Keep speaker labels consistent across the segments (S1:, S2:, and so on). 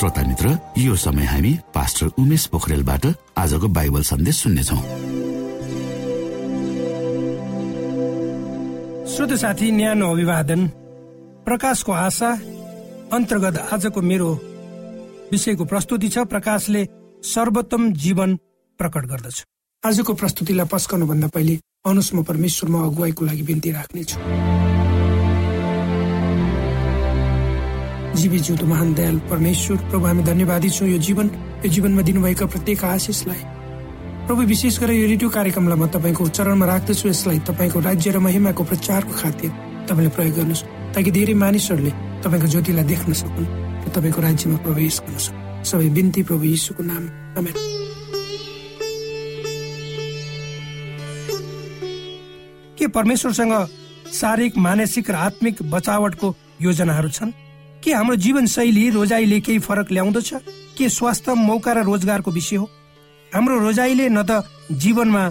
S1: श्रोता मित्र यो समय हामी पास्टर उमेश पोखरेलबाट आजको बाइबल सन्देश सुन्नेछौ।
S2: श्रोत साथी न्यानो अभिवादन प्रकाशको आशा अन्तर्गत आजको मेरो विषयको प्रस्तुति छ प्रकाशले सर्वोत्तम जीवन प्रकट गर्दछ। आजको प्रस्तुतिलाई पस्कनुभन्दा पहिले अनुस्म परमेश्वरमा अगुवाईको लागि बिन्ती राख्नेछु। जीवी जिउँदो महान दयाल परमेश्वर प्रभु हामी धन्यवादी छौँ यो जीवन। यो जीवनमा दिनुभएका प्रत्येक आशिषलाई। प्रभु विशेष गरेर यो रेडियो कार्यक्रमलाई म तपाईँको चरणमा राख्दछु। यसलाई तपाईँको राज्य र महिमाको प्रचारको खातिर तपाईँले प्रयोग गर्नुहोस्। ताकि धेरै मानिसहरूले तपाईँको ज्योतिलाई देख्न सकुन् र तपाईँको राज्यमा प्रवेश गर्न सक्नु। सबै बिन्ती प्रभु यीशुको नाम। के परमेश्वरसँग शारीरिक मानसिक र आत्मिक बचावटको योजनाहरू छन्? के हाम्रो जीवनशैली रोजाइले केही फरक ल्याउँदछ? के स्वास्थ्य मौका र रोजगारको विषय हो? हाम्रो रोजाइले न त जीवनमा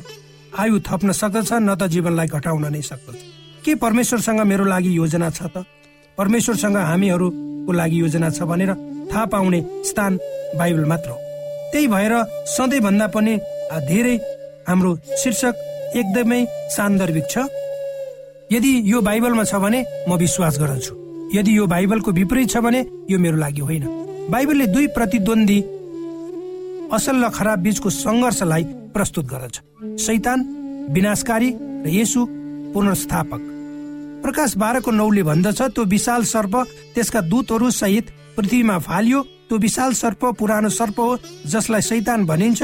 S2: आयु थप्न सक्दछ न त जीवनलाई घटाउन नै सक्दछ। के परमेश्वरसँग मेरो लागि योजना छ त? परमेश्वरसँग हामीहरूको लागि योजना छ भनेर थाहा पाउने स्थान बाइबल मात्र हो। त्यही भएर सधैँभन्दा पनि धेरै हाम्रो शीर्षक एकदमै सान्दर्भिक छ। यदि यो बाइबलमा छ भने म विश्वास गर्दछु यदि यो बाइबलको विपरीत छ भने यो मेरो लागि होइन। बाइबलले दुई प्रतिद्वन्दी असल र खराब बीचको सङ्घर्षलाई प्रस्तुत गर्दछ। शैतान विनाशकारी र यसु पुनर्स्थापक। प्रकाश बाह्रको नौले भन्दछ त्यो विशाल सर्प त्यसका दूतहरू सहित पृथ्वीमा फालियो। त्यो विशाल सर्प पुरानो सर्प हो जसलाई शैतान भनिन्छ।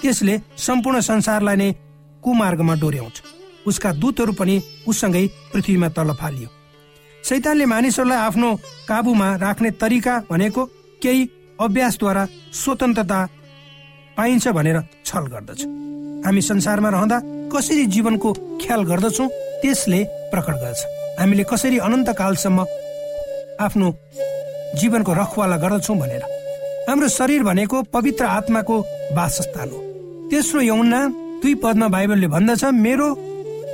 S2: त्यसले सम्पूर्ण संसारलाई नै कुमार्गमा डोर्याउँछ। उसका दूतहरू पनि उसँगै पृथ्वीमा तल फालियो। शैतानले मानिसहरूलाई आफ्नो काबुमा राख्ने तरिका भनेको केही अभ्यासद्वारा स्वतन्त्रता पाइन्छ भनेर छल गर्दछ। हामी संसारमा रहँदा कसरी जीवनको ख्याल गर्दछौँ त्यसले प्रकट गर्छ। हामीले कसरी अनन्त कालसम्म आफ्नो जीवनको रखवाला गर्दछौँ भनेर। हाम्रो शरीर भनेको पवित्र आत्माको वासस्थान हो। तेस्रो यौना दुई पदमा बाइबलले भन्दछ मेरो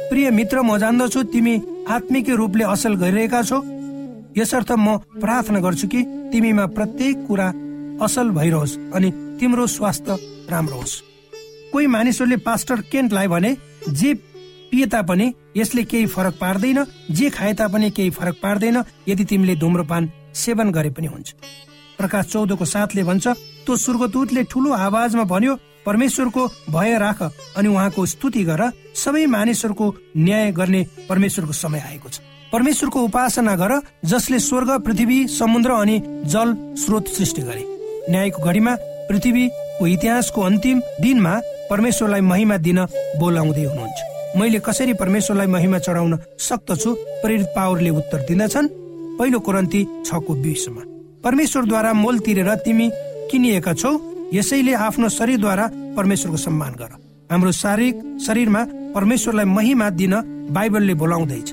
S2: प्रिय मित्र म जान्दछु तिमी आत्मिक रूपले असल गरिरहेका छौ। यसर्थ म प्रार्थना गर्छु कि तिमीमा प्रत्येक कुरा असल भइरहोस् अनि तिम्रो स्वास्थ्य राम्रो होस्। कोही मानिसहरूले पास्टर केन्टलाई भने जे पिए तापनि यसले केही फरक पार्दैन जे खाए तापनि केही फरक पार्दैन यदि तिमीले धुम्रपान सेवन गरे पनि हुन्छ। प्रकाश चौधको साथले भन्छ त्यो स्वर्गदूतले ठुलो आवाजमा भन्यो परमेश्वरको भय राख अनि उहाँको स्तुति गर। सबै मानिसहरूको न्याय गर्ने परमेश्वरको समय आएको छ। परमेश्वरको उपासना गर जसले स्वर्ग पृथ्वी समुद्र अनि जल स्रोत सृष्टि गरे। न्यायको घडीमा पृथ्वीको इतिहासको अन्तिम दिनमा परमेश्वरलाई महिमा दिन बोलाउँदै हुनुहुन्छ। मैले कसरी परमेश्वरलाई महिमा चढाउन सक्दछु प्रेरित पावरले उत्तर दिँदछन्? पहिलो कोरन्ती छको बिसमा। परमेश्वरद्वारा मोल तिरेर तिमी किनिएका छौ? यसैले आफ्नो शरीरद्वारा परमेश्वरको सम्मान गर। हाम्रो शारीरिक शरीरमा परमेश्वरलाई महिमा दिन बाइबलले बोलाउँदैछ।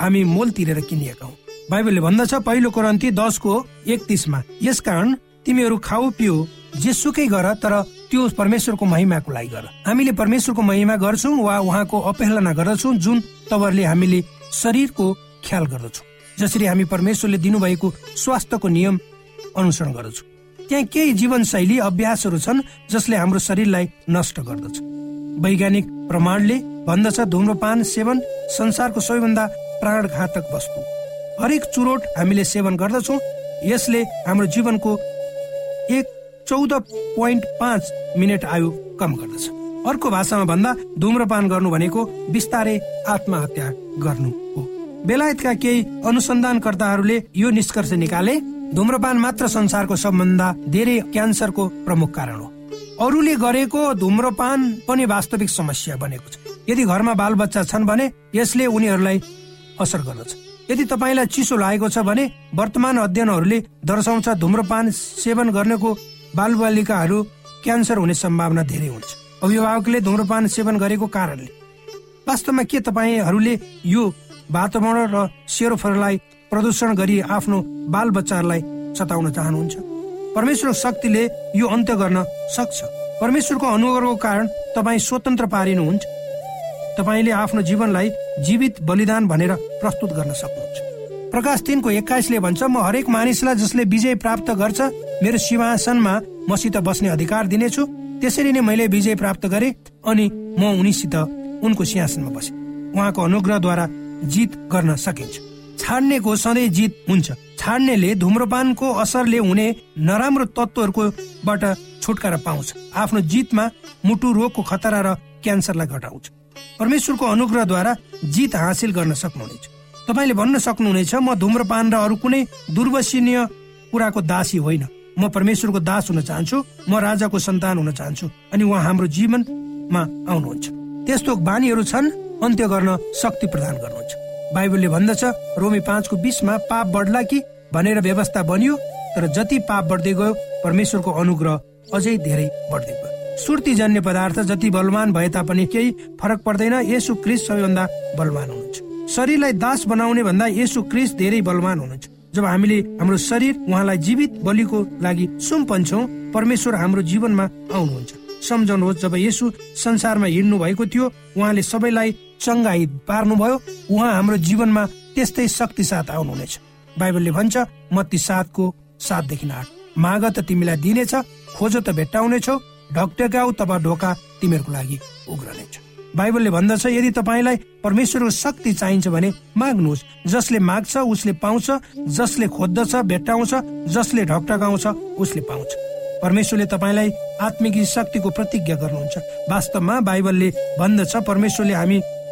S2: हामी मोल तिरेर किनिएका हौ। बाइबलले भन्दछ पहिलो करन्ती दसको एकतिसमा यस कारण तिमीहरू खाऊ पिउ जे सुकै गर तर त्यो परमेश्वरको महिमाको लागि गर। हामीले परमेश्वरको महिमा गर्छौँ वा उहाँको अपहेलना गर्दछौँ जुन तवरले हामीले शरीरको ख्याल गर्दछौँ। जसरी हामी परमेश्वरले दिनुभएको स्वास्थ्यको नियम अनुसरण गर्दछौँ। त्यहाँ केही जीवनशैली अभ्यासहरू छन् जसले हाम्रो शरीरलाई नष्ट गर्दछ। वैज्ञानिक प्रमाणले भन्दछ धुम्रपान सेवन संसारको सबैभन्दा प्राणघातक वस्तु। हरेक चुरोट हामीले सेवन गर्दछौँ यसले हाम्रो जीवनको एक चौध पोइन्ट पाँच मिनट आयु कम गर्दछ। अर्को भाषामा भन्दा धुम्रपान गर्नु भनेको बिस्तारै आत्महत्या गर्नु हो। बेलायतका केही अनुसन्धानकर्ताहरूले यो निष्कर्ष निकाले धुम्रपान मात्र संसारको सबभन्दा धेरै क्यान्सरको प्रमुख कारण हो। अरूले गरेको धुम्रपान पनि वास्तविक समस्या बनेको छ। यदि घरमा बालबच्चा छन् भने यसले उनीहरूलाई असर गर्दछ। यदि तपाईँलाई चिसो लागेको छ भने वर्तमान अध्ययनहरूले दर्शाउँछ धुम्रपान सेवन गर्नेको बालबालिकाहरू क्यान्सर हुने सम्भावना धेरै हुन्छ। अभिभावकले धुम्रपान सेवन गरेको कारणले। वास्तवमा के तपाईँहरूले यो वातावरण र सेरोफरलाई प्रदूषण गरी आफ्नो बाल बच्चाहरूलाई सताउन चाहनुहुन्छ। परमेश्वरको शक्तिले यो अन्त्य गर्न सक्छ। परमेश्वरको अनुग्रहको कारण तपाईँ स्वतन्त्र पारिनुहुन्छ। तपाईँले आफ्नो जीवनलाई जीवित बलिदान भनेर प्रस्तुत गर्न सक्नुहुन्छ। प्रकाश तिनको एक्काइसले भन्छ म हरेक मानिसलाई जसले विजय प्राप्त गर्छ मेरो सिंहासनमा मसित बस्ने अधिकार दिनेछु। त्यसरी नै मैले विजय प्राप्त गरे अनि म उनीसित उनको सिंहासनमा बसे। उहाँको अनुग्रहद्वारा जित गर्न सकिन्छ। छाड्नेको सधैँ जित हुन्छ। छाड्नेले धुम्रपानको असरले हुने नराम्रो तत्त्वहरूकोबाट छुटकारा पाउँछ। आफ्नो जितमा मुटु रोगको खतरा र क्यान्सरलाई घटाउँछ। परमेश्वरको अनुग्रहद्वारा जित हासिल गर्न सक्नुहुनेछ। तपाईँले भन्न सक्नुहुनेछ म धुम्रपान र अरू कुनै दुर्वसनीय कुराको दासी होइन। म परमेश्वरको दास हुन चाहन्छु म राजाको सन्तान हुन चाहन्छु अनि उहाँ हाम्रो जीवनमा आउनुहुन्छ। त्यस्तो बानीहरू छन् अन्त्य गर्न शक्ति प्रदान गर्नुहुन्छ। बाइबलले भन्दछ रोमी पाँचको बिसमा पाप बढ्ला कि भनेर व्यवस्था बनियो तर जति पाप बढ्दै गयो परमेश्वरको अनुग्रह अझै धेरै बढ्दै गयो। सुर्ती जन्य पदार्थ जति बलवान भए तापनि केही फरक पर्दैन यसु क्रिस सबैभन्दा बलवान हुनुहुन्छ। शरीरलाई दास बनाउने भन्दा यसु क्रिस धेरै बलवान हुनुहुन्छ। जब हामीले हाम्रो शरीर उहाँलाई जीवित बलिको लागि सुम्पन्छौ परमेश्वर हाम्रो जीवनमा आउनुहुन्छ। सम्झाउनुहोस् जब यसु संसारमा हिँड्नु भएको थियो उहाँले सबैलाई चङ्गाई पार्नुभयो उहाँ हाम्रो जीवनमा त्यस्तै शक्ति साथ आउनुहुनेछ। बाइबलले भन्छ मत्ती सातको सातदेखि आठ। माग त तिमीलाई दिनेछ खोजो त भेट्टाउनेछौ ढकटकाउ तब ढोका तिमीहरूको लागि उग्रनेछ। बाइबलले भन्दछ यदि तपाईँलाई परमेश्वरको शक्ति चाहिन्छ भने माग्नुहोस्। जसले माग्छ उसले पाउँछ जसले खोज्दछ भेट्टाउँछ जसले ढकटकाउँछ उसले पाउँछ। परमेश्वरले तपाईँलाई आत्मिक शक्तिको प्रतिज्ञा गर्नुहुन्छ। वास्तवमा बाइबलले भन्दछ परमेश्वरले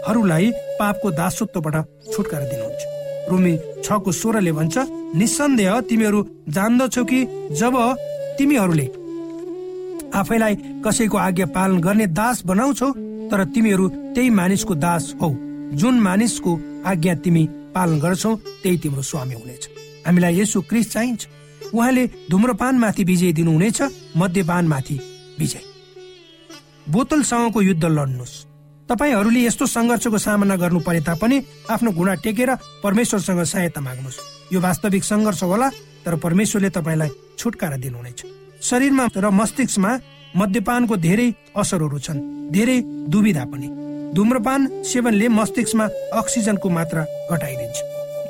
S2: हामीहरूलाई पापको दासत्वबाट छुटकारा दिनुहुन्छ। रुमी छको सोह्रले भन्छ निसन्देह तिमीहरू जान्दछौ कि जब तिमीहरूले आफैलाई कसैको आज्ञा पालन गर्ने दास बनाउँछौ तर तिमीहरू त्यही मानिसको दास हौ। जुन मानिसको आज्ञा तिमी पालन गर्छौ त्यही तिम्रो स्वामी हुनेछ। हामीलाई यसो क्रिस चाहिन्छ। उहाँले धुम्रपान माथि विजय दिनुहुनेछ मध्यपान माथि विजय। बोतलसँगको युद्ध लड्नुहोस् तपाईँहरूले यस्तो सङ्घर्षको सामना गर्नु परे तापनि आफ्नो घुँडा टेकेर परमेश्वरसँग सहायता माग्नुहोस्। यो वास्तविक सङ्घर्ष होला तर परमेश्वरले तपाईँलाई छुटकारा दिनुहुनेछ। शरीरमा र मस्तिष्कमा मद्यपानको धेरै असरहरू छन् धेरै दुविधा पनि। धुम्रपान सेवनले मस्तिष्कमा अक्सिजनको मात्रा घटाइदिन्छ।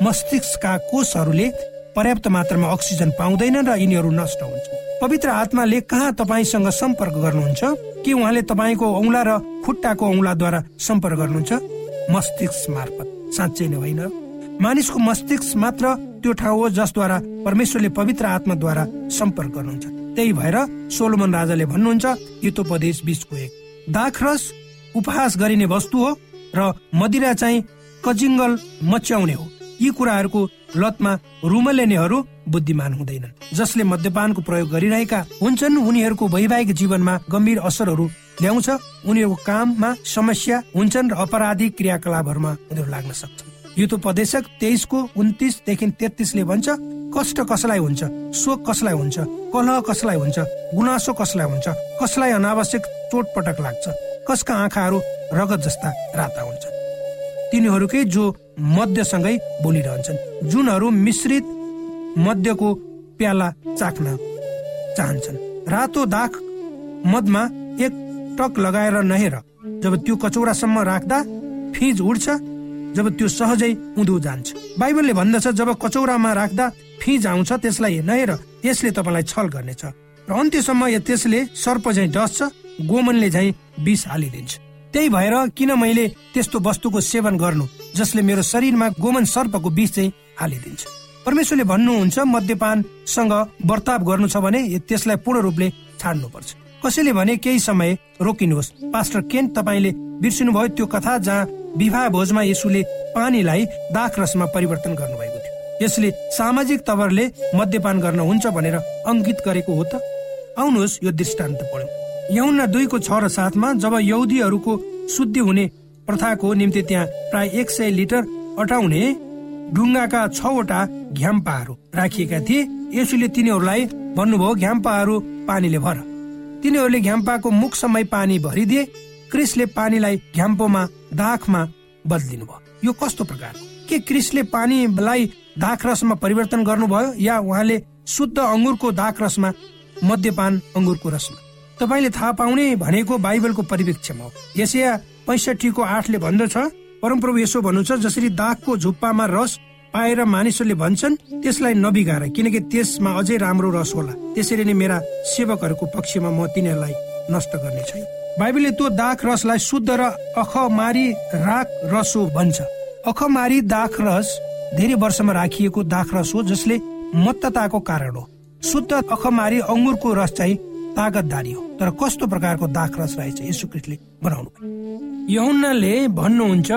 S2: मस्तिष्कका कोषहरूले पर्याप्त मात्रामा अक्सिजन पाउँदैनन् र यिनीहरू नष्ट हुन्छ पवित्र आत्माले कहाँ तपाईँसँग सम्पर्क गर्नुहुन्छ? के उहाँले तपाईँको औंला र खुट्टाको औंलाद्वारा सम्पर्क गर्नुहुन्छ? मस्तिष्क मार्फत। साँच्चै नै होइन। मानिसको मस्तिष्क मात्र त्यो ठाउँ हो जसद्वारा परमेश्वरले पवित्र आत्माद्वारा सम्पर्क गर्नुहुन्छ। त्यही भएर सोलोमन राजाले भन्नुहुन्छ युतोपदेश बिचको एक। दाखरस उपहास गरिने वस्तु हो र मदिरा चाहिँ कजिङ्गल मच्याउने हो। यी कुराहरूको लतमा रुमलेनेहरू बुद्धिमान हुँदैनन् जसले मद्यपानको प्रयोग गरिरहेका हुन्छन्। उनीहरूको वैवाहिक जीवनमा गम्भीर असरहरू ल्याउँछ। उनीहरूको काममा समस्या हुन्छन् र अपराधिक क्रियाकलापहरूमा उनीहरू लाग्न सक्छन्। युतोपदेशक तेइसको उन्तिसदेखि तेत्तिसले भन्छ कष्ट कसलाई हुन्छ? शोक कसलाई हुन्छ? कलह कसलाई हुन्छ? गुनासो कसलाई हुन्छ? कसलाई अनावश्यक चोटपटक लाग्छ? कसका आँखाहरू रगत जस्ता राता हुन्छ तिनीहरूकै जो मध्यसँगै बोलिरहन्छन्। जुनहरू मिश्रित मध्यको प्याला चाख्न चाहन्छन्। रातो दाग मदमा एक टक लगाएर नहेर जब त्यो कचौरासम्म राख्दा फिज उड्छ जब त्यो सहजै उँधो जान्छ। बाइबलले भन्दछ जब कचौरामा राख्दा फिज आउँछ त्यसलाई नहेर यसले तपाईँलाई छल गर्नेछ। र अन्त्यसम्म त्यसले सर्प झैँ डस्छ गोमनले झैँ विष हालिदिन्छ। त्यही भएर किन मैले त्यस्तो वस्तुको सेवन गर्नु जसले मेरो शरीरमा गोमन सर्पको विष चाहिँ हालिदिन्छ? परमेश्वरले भन्नुहुन्छ मद्यपानसँग वर्ताव गर्नु छ भने त्यसलाई पूर्ण रूपले छाड्नुपर्छ। कसैले भने केही समय रोकिनुहोस्। पास्टर केन तपाईँले बिर्सिनु भयो त्यो कथा जहाँ विवाह भोजमा यसुले पानीलाई दाख रसमा परिवर्तन गर्नुभएको थियो। यसले सामाजिक तवरले मद्यपान गर्न हुन्छ भनेर अङ्कित गरेको हो त? आउनुहोस् यो दृष्टान्त पढौँ यहुना दुईको छ र साथमा जब यौदीहरूको शुद्धि हुने प्रथाको निम्ति त्यहाँ प्राय एक सय लिटर अटाउने ढुङ्गाका छवटा घ्याम्पाहरू राखिएका थिए यसुले तिनीहरूलाई भन्नुभयो घ्याम्पाहरू पानीले भर। तिनीहरूले घ्याम्पाको मुखसम्मै पानी भरिदिए क्रिसले पानीलाई घ्याम्पोमा दाखमा बदलिनु भयो यो कस्तो प्रकार? के क्रिसले पानीलाई दाख रसमा परिवर्तन गर्नुभयो या उहाँले शुद्ध अङ्गुरको दाख रसमा मद्यपान अङ्गुरको रसमा? तपाईँले थाहा पाउने भनेको बाइबलको परिवेक्षमा हो। यसया पैसठीको आठले भन्दछ परमप्रभु यसो भन्नुहुन्छ जसरी दागको झुप्पामा रस पाएर मानिसहरूले भन्छन् त्यसलाई नबिगार किनकि त्यसमा अझै राम्रो रस होला। त्यसरी नै मेरा सेवकहरूको पक्षमा म तिनीहरूलाई नष्ट गर्ने छैन बाइबलले त्यो दाख रसलाई शुद्ध र अखमारी राख रस हो भन्छ। अखमारी दाख रस धेरै वर्षमा राखिएको दाख रस हो जसले मत्तताको कारण हो। शुद्ध अखमारी अङ्गुरको रस चाहिँ तागतदारी हो तर कस्तो प्रकारको दाख रस रहेछ यसो कृष्णले बनाउनु यहुन्नाले भन्नुहुन्छ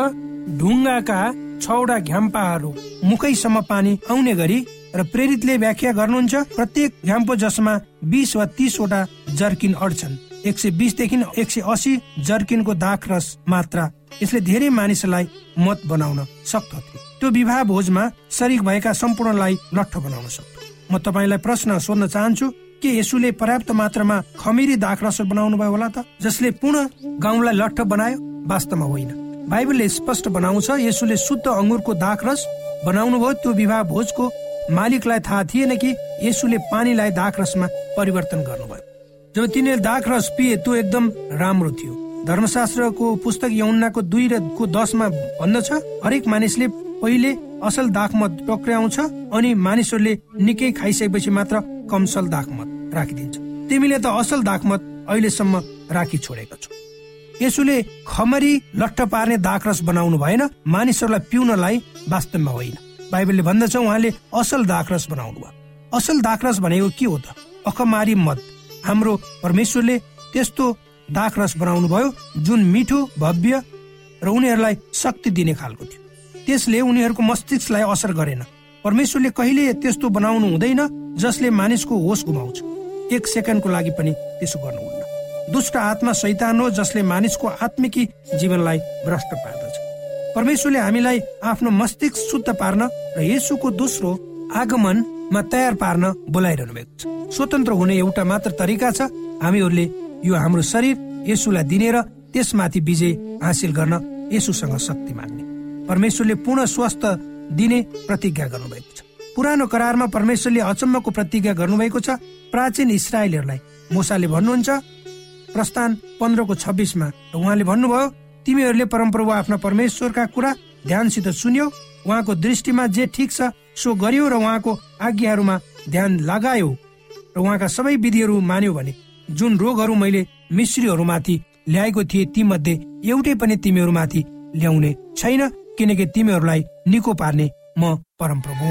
S2: ढुङ्गाका छवटा घ्याम्पाहरू मुखैसम्म पानी आउने गरी र प्रेरितले व्याख्या गर्नुहुन्छ प्रत्येक घ्याम्पो जसमा बिस वा तिसवटा जर्किन अड्छन्। एक सय बिसदेखि एक सय असी जर्किनको दाख रस मात्रा यसले धेरै मानिसलाई मत बनाउन सक्दो थियो त्यो विवाह भोजमा शरीक भएका सम्पूर्णलाई लट्ठ बनाउन सक्थ्यो म तपाईँलाई प्रश्न सोध्न चाहन्छु के यसुले पर्याप्त मात्रामा खमिरी दाख रस बनाउनु भयो होला त? जसले पूर्ण गाउँलाई लट्ठ बनायो वास्तवमा होइन। बाइबलले स्पष्ट बनाउँछ यसुले शुद्ध अङ्गुरको दाख रस बनाउनु भयो त्यो विवाह भोजको मालिकलाई थाहा थिएन कि यसुले पानीलाई दाख रसमा परिवर्तन गर्नुभयो। जब तिनीहरूले दाख रस पिए त्यो एकदम राम्रो थियो। धर्मशास्त्रको पुस्तक यौनाको दुई र को दसमा भन्दछ हरेक मानिसले पहिले असल दाखमत टक्राउँछ अनि मानिसहरूले निकै खाइसकेपछि मात्र कमसल दाखमत राखिदिन्छ। तिमीले त असल दाखमत अहिलेसम्म राखी छोडेको छौ। यसुले खमरी लट्ठ पार्ने दाखरस बनाउनु भएन मानिसहरूलाई पिउनलाई वास्तवमा होइन। बाइबलले भन्दछ उहाँले असल दाखरस बनाउनु भयो असल दाखरस भनेको के हो त? अखमारी मत। हाम्रो परमेश्वरले त्यस्तो दाख रस बनाउनु भयो जुन मिठो भव्य र उनीहरूलाई शक्ति दिने खालको थियो। त्यसले उनीहरूको मस्तिष्कलाई असर गरेन। परमेश्वरले कहिले त्यस्तो बनाउनु हुँदैन जसले मानिसको होस गुमाउँछ। एक सेकेन्डको लागि पनि त्यसो गर्नुहुन्न। दुष्ट आत्मा शैतान हो जसले मानिसको आत्मिकी जीवनलाई भ्रष्ट पार्दछ। परमेश्वरले हामीलाई आफ्नो मस्तिष्क शुद्ध पार्न र यसुको दोस्रो आगमनमा तयार पार्न बोलाइरहनु भएको छ। स्वतन्त्र हुने एउटा मात्र तरिका छ हामीहरूले यो हाम्रो शरीर यसुलाई दिने र त्यसमाथि विजय हासिल गर्न यसुसँग शक्ति माग्ने। परमेश्वरले पूर्ण स्वस्थ दिने प्रतिज्ञा गर्नुभएको छ। पुरानो करारमा परमेश्वरले अचम्मको प्रतिज्ञा गर्नुभएको छ। प्राचीन इसरायलहरूलाई मोसाले भन्नुहुन्छ प्रस्थान पन्ध्रको छब्बिसमा उहाँले भन्नुभयो तिमीहरूले परमप्रभु आफ्ना परमेश्वरका कुरा ध्यानसित सुन्यो उहाँको दृष्टिमा जे ठिक छ सो गर्यो र उहाँको आज्ञाहरूमा ध्यान लगायो। र उहाँका सबै विधिहरू मान्यो भने जुन रोगहरू मैले मिश्रीहरूमाथि ल्याएको थिएँ ती मध्ये एउटै पनि तिमीहरूमाथि ल्याउने छैन। किनकि तिमीहरूलाई निको पार्ने म परमप्रभु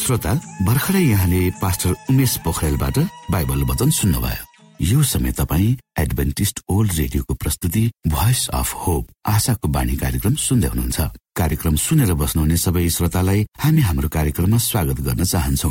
S1: श्रोता भर्खरै यहाँले पास्टर उमेश पोखरेलबाट बाइबल वचन सुन्नुभयो। यो समय तपाईँ एडभेन्टिस्ट ओल्ड रेडियोको प्रस्तुति भोइस अफ होप आशाको बाणी कार्यक्रम सुन्दै हुनुहुन्छ। कार्यक्रम सुनेर बस्नुहुने सबै श्रोतालाई हामी हाम्रो कार्यक्रममा स्वागत गर्न चाहन्छौ।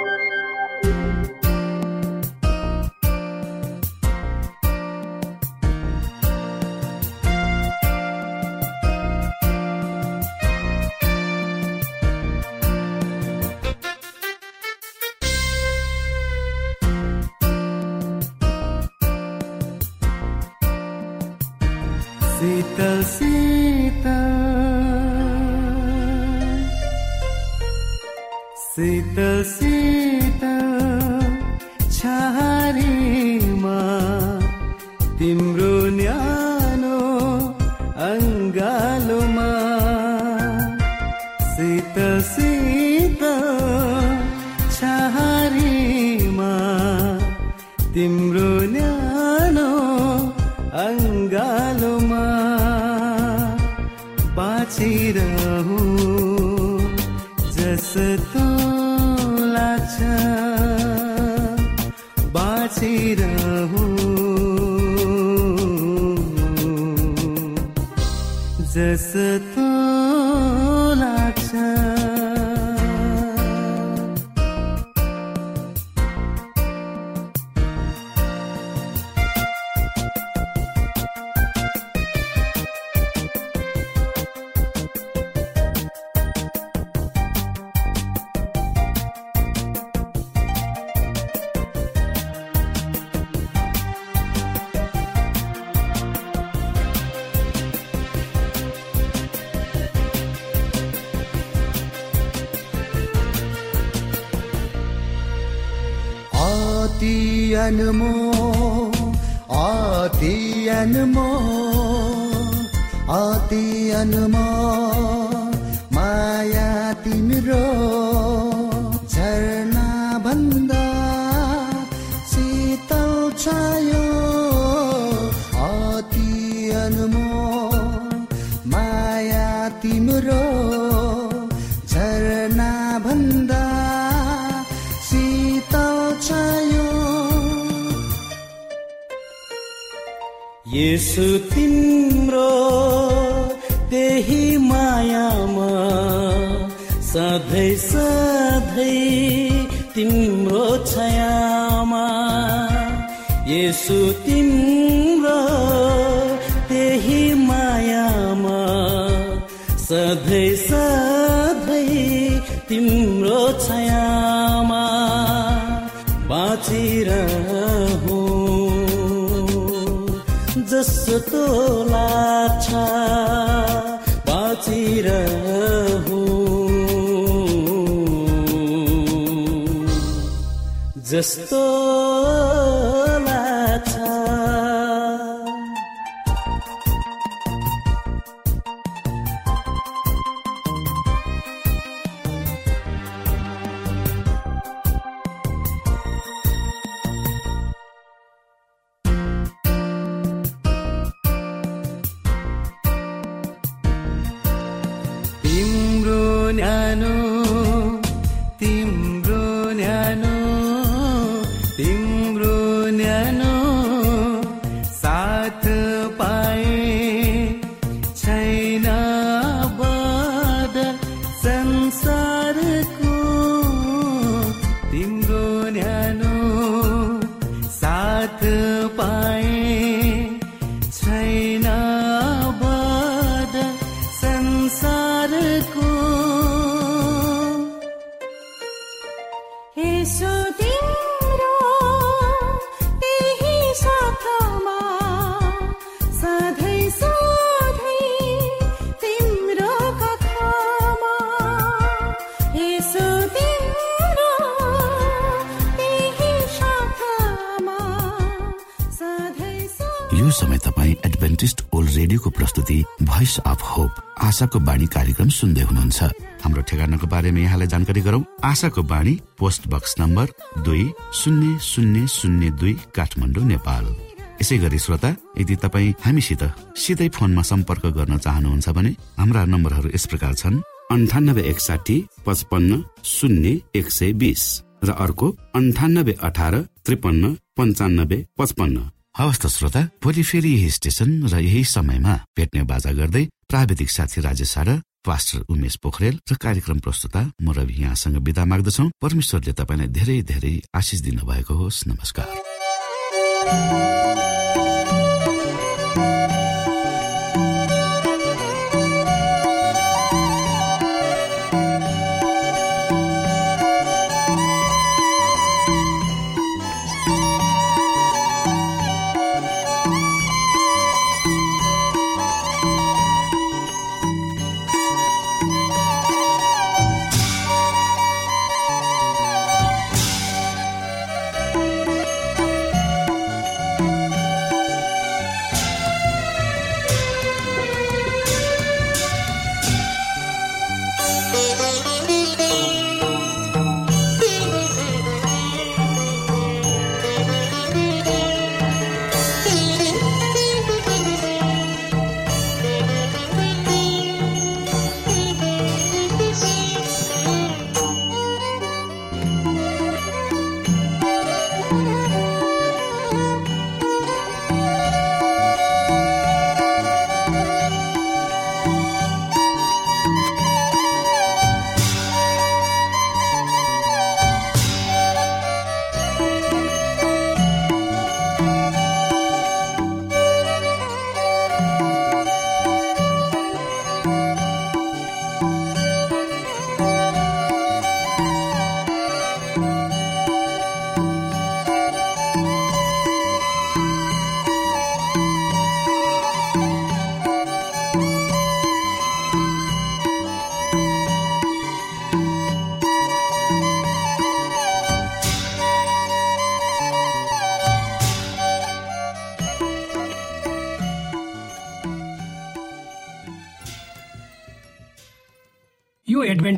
S3: little Sita. Sita Sita. जस्तो लाग्छ भन्दा शीतल छायो अति अनमो माया तिम्रो झरना भन्दा
S4: यसु तिम्रो त्यही मायामा सधैँ सधैँ तिम्रो छयामा यसु तिम्रो त्यही मायामा सधैँ सधैँ तिम्रो छयामा बाँचिरहँ। जस्तो लाग्छ Zestor जस्तो
S5: तिम्रो
S1: आशाको बाणी कार्यक्रम सुन्दै हुनुहुन्छ। हाम्रो ठेगानाको बारेमा यहाँलाई जानकारी गरौं। आशाको बाणी पोस्ट बक्स नम्बर दुई शून्य शून्य शून्य दुई काठमाडौँ नेपाल। यसै गरी श्रोता यदि तपाईँ हामीसित सिधै फोनमा सम्पर्क गर्न चाहनुहुन्छ भने हाम्रा नम्बरहरू यस प्रकार छन्। अन्ठानब्बे एकसाठी पचपन्न शून्य एक सय बिस। र अर्को अन्ठानब्बे अठार त्रिपन्न पञ्चानब्बे पचपन्न। हवस् त श्रोता भोलि फेरि यही स्टेशन र यही समयमा भेट्ने बाजा गर्दै प्राविधिक साथी राजेश र पास्टर उमेश पोखरेल र कार्यक्रम प्रस्तुता म रवि यहाँसँग विदा माग्दछौ। परमेश्वरले तपाईँलाई धेरै धेरै आशिष दिनुभएको होस्। नमस्कार।